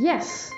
Yes.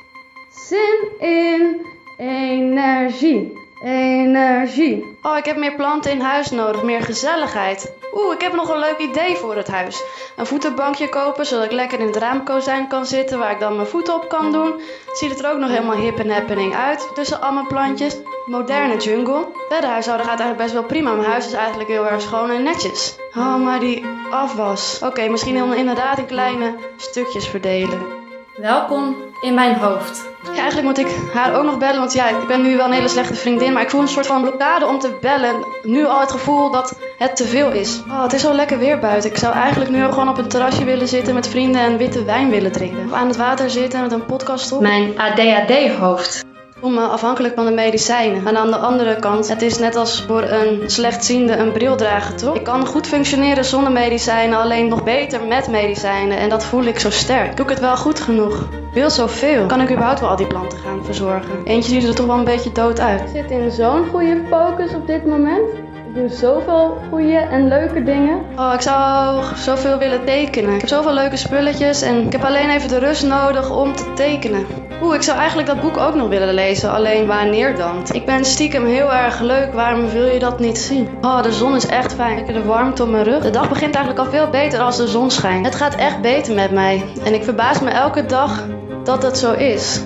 Zin in energie. Energie. Oh, ik heb meer planten in huis nodig, meer gezelligheid. Oeh, ik heb nog een leuk idee voor het huis. Een voetenbankje kopen, zodat ik lekker in het raamkozijn kan zitten, waar ik dan mijn voeten op kan doen. Ziet het er ook nog helemaal hip en happening uit, tussen al mijn plantjes. Moderne jungle. Verder huishouden gaat eigenlijk best wel prima. Mijn huis is eigenlijk heel erg schoon en netjes. Oh, maar die afwas. Oké, misschien dan inderdaad in kleine stukjes verdelen. Welkom in mijn hoofd. Ja, eigenlijk moet ik haar ook nog bellen, want ja, ik ben nu wel een hele slechte vriendin, maar ik voel een soort van blokkade om te bellen. Nu al het gevoel dat het te veel is. Oh, het is zo lekker weer buiten. Ik zou eigenlijk nu gewoon op een terrasje willen zitten met vrienden en witte wijn willen drinken. Of aan het water zitten met een podcast op. Mijn ADHD-hoofd afhankelijk van de medicijnen. En aan de andere kant, het is net als voor een slechtziende een bril dragen, toch? Ik kan goed functioneren zonder medicijnen, alleen nog beter met medicijnen. En dat voel ik zo sterk. Doe ik het wel goed genoeg? Wil zoveel. Kan ik überhaupt wel al die planten gaan verzorgen? Eentje ziet er toch wel een beetje dood uit. Ik zit in zo'n goede focus op dit moment. Ik doe zoveel goede en leuke dingen. Oh, ik zou zoveel willen tekenen. Ik heb zoveel leuke spulletjes en ik heb alleen even de rust nodig om te tekenen. Oeh, ik zou eigenlijk dat boek ook nog willen lezen, alleen wanneer dan? Ik ben stiekem heel erg leuk, waarom wil je dat niet zien? Oh, de zon is echt fijn. Heb de warmte op mijn rug. De dag begint eigenlijk al veel beter als de zon schijnt. Het gaat echt beter met mij. En ik verbaas me elke dag dat het zo is.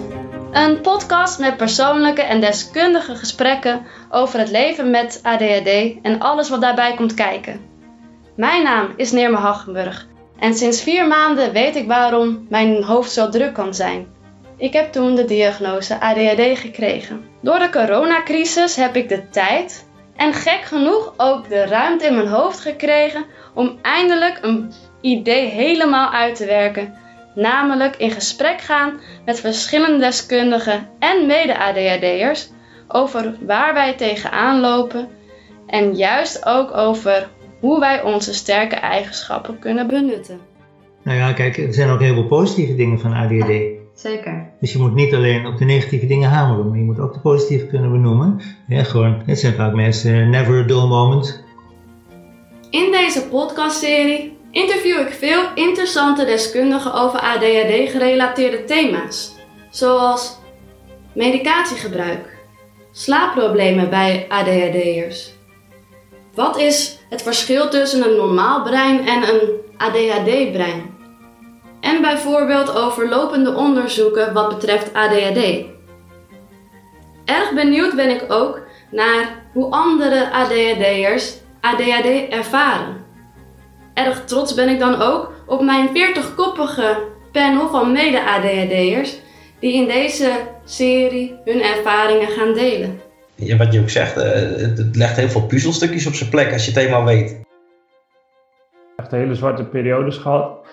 Een podcast met persoonlijke en deskundige gesprekken over het leven met ADHD en alles wat daarbij komt kijken. Mijn naam is Neerme Haggenburg en sinds vier maanden weet ik waarom mijn hoofd zo druk kan zijn. Ik heb toen de diagnose ADHD gekregen. Door de coronacrisis heb ik de tijd en gek genoeg ook de ruimte in mijn hoofd gekregen om eindelijk een idee helemaal uit te werken. Namelijk in gesprek gaan met verschillende deskundigen en mede-ADHD'ers over waar wij tegenaan lopen en juist ook over hoe wij onze sterke eigenschappen kunnen benutten. Nou ja, kijk, er zijn ook heel veel positieve dingen van ADHD. Zeker. Dus je moet niet alleen op de negatieve dingen hameren, maar je moet ook de positieve kunnen benoemen. Ja, gewoon, het zijn vaak mensen, eh, never a dull moment. In deze podcastserie interview ik veel interessante deskundigen over ADHD-gerelateerde thema's, zoals medicatiegebruik, slaapproblemen bij ADHD'ers. Wat is het verschil tussen een normaal brein en een ADHD-brein? En bijvoorbeeld over lopende onderzoeken wat betreft ADHD. Erg benieuwd ben ik ook naar hoe andere ADHD'ers ADHD ervaren. Erg trots ben ik dan ook op mijn 40-koppige panel van mede-ADHD'ers die in deze serie hun ervaringen gaan delen. Ja, wat je ook zegt, eh, het legt heel veel puzzelstukjes op zijn plek als je het eenmaal weet. Echt hele zwarte periodes gehad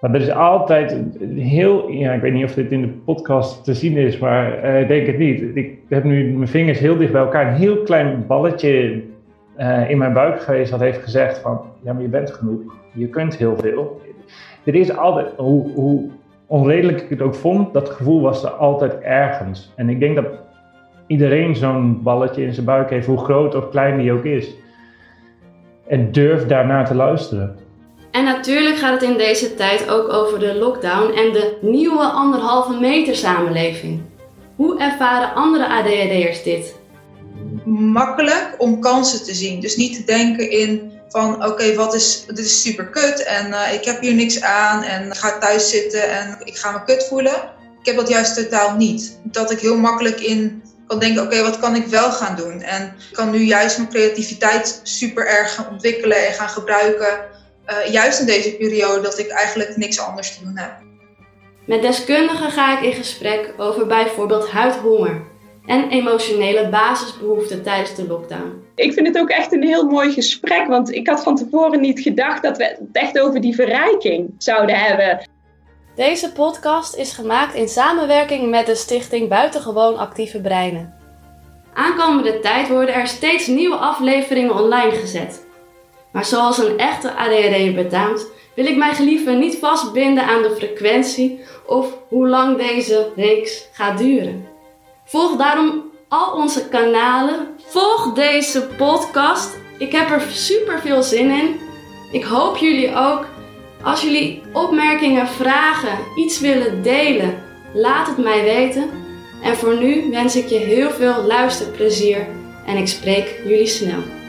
maar er is altijd heel, ja, ik weet niet of dit in de podcast te zien is, maar uh, ik denk het niet. Ik heb nu mijn vingers heel dicht bij elkaar. Een heel klein balletje uh, in mijn buik geweest dat heeft gezegd van, ja, maar je bent genoeg. Je kunt heel veel. Er is altijd, hoe onredelijk ik het ook vond, dat gevoel was er altijd ergens. En ik denk dat iedereen zo'n balletje in zijn buik heeft, hoe groot of klein die ook is. En durf daarnaar te luisteren. En natuurlijk gaat het in deze tijd ook over de lockdown en de nieuwe anderhalve meter samenleving. Hoe ervaren andere ADHD'ers dit? Makkelijk om kansen te zien. Dus niet te denken in van oké, wat is, dit is super kut en uh, ik heb hier niks aan en ga thuis zitten en ik ga me kut voelen. Ik heb dat juist totaal niet. Dat ik heel makkelijk in kan denken, oké, wat kan ik wel gaan doen? En ik kan nu juist mijn creativiteit super erg gaan ontwikkelen en gaan gebruiken uh, juist in deze periode dat ik eigenlijk niks anders te doen heb. Met deskundigen ga ik in gesprek over bijvoorbeeld huidhonger en emotionele basisbehoeften tijdens de lockdown. Ik vind het ook echt een heel mooi gesprek, want ik had van tevoren niet gedacht dat we het echt over die verrijking zouden hebben. Deze podcast is gemaakt in samenwerking met de stichting Buitengewoon Actieve Breinen. Aankomende tijd worden er steeds nieuwe afleveringen online gezet. Maar zoals een echte ADHD betaamt, wil ik mij geliefde niet vastbinden aan de frequentie of hoe lang deze reeks gaat duren. Volg daarom al onze kanalen. Volg deze podcast. Ik heb er super veel zin in. Ik hoop jullie ook. Als jullie opmerkingen, vragen, iets willen delen, Laat het mij weten. En voor nu wens ik je heel veel luisterplezier en ik spreek jullie snel.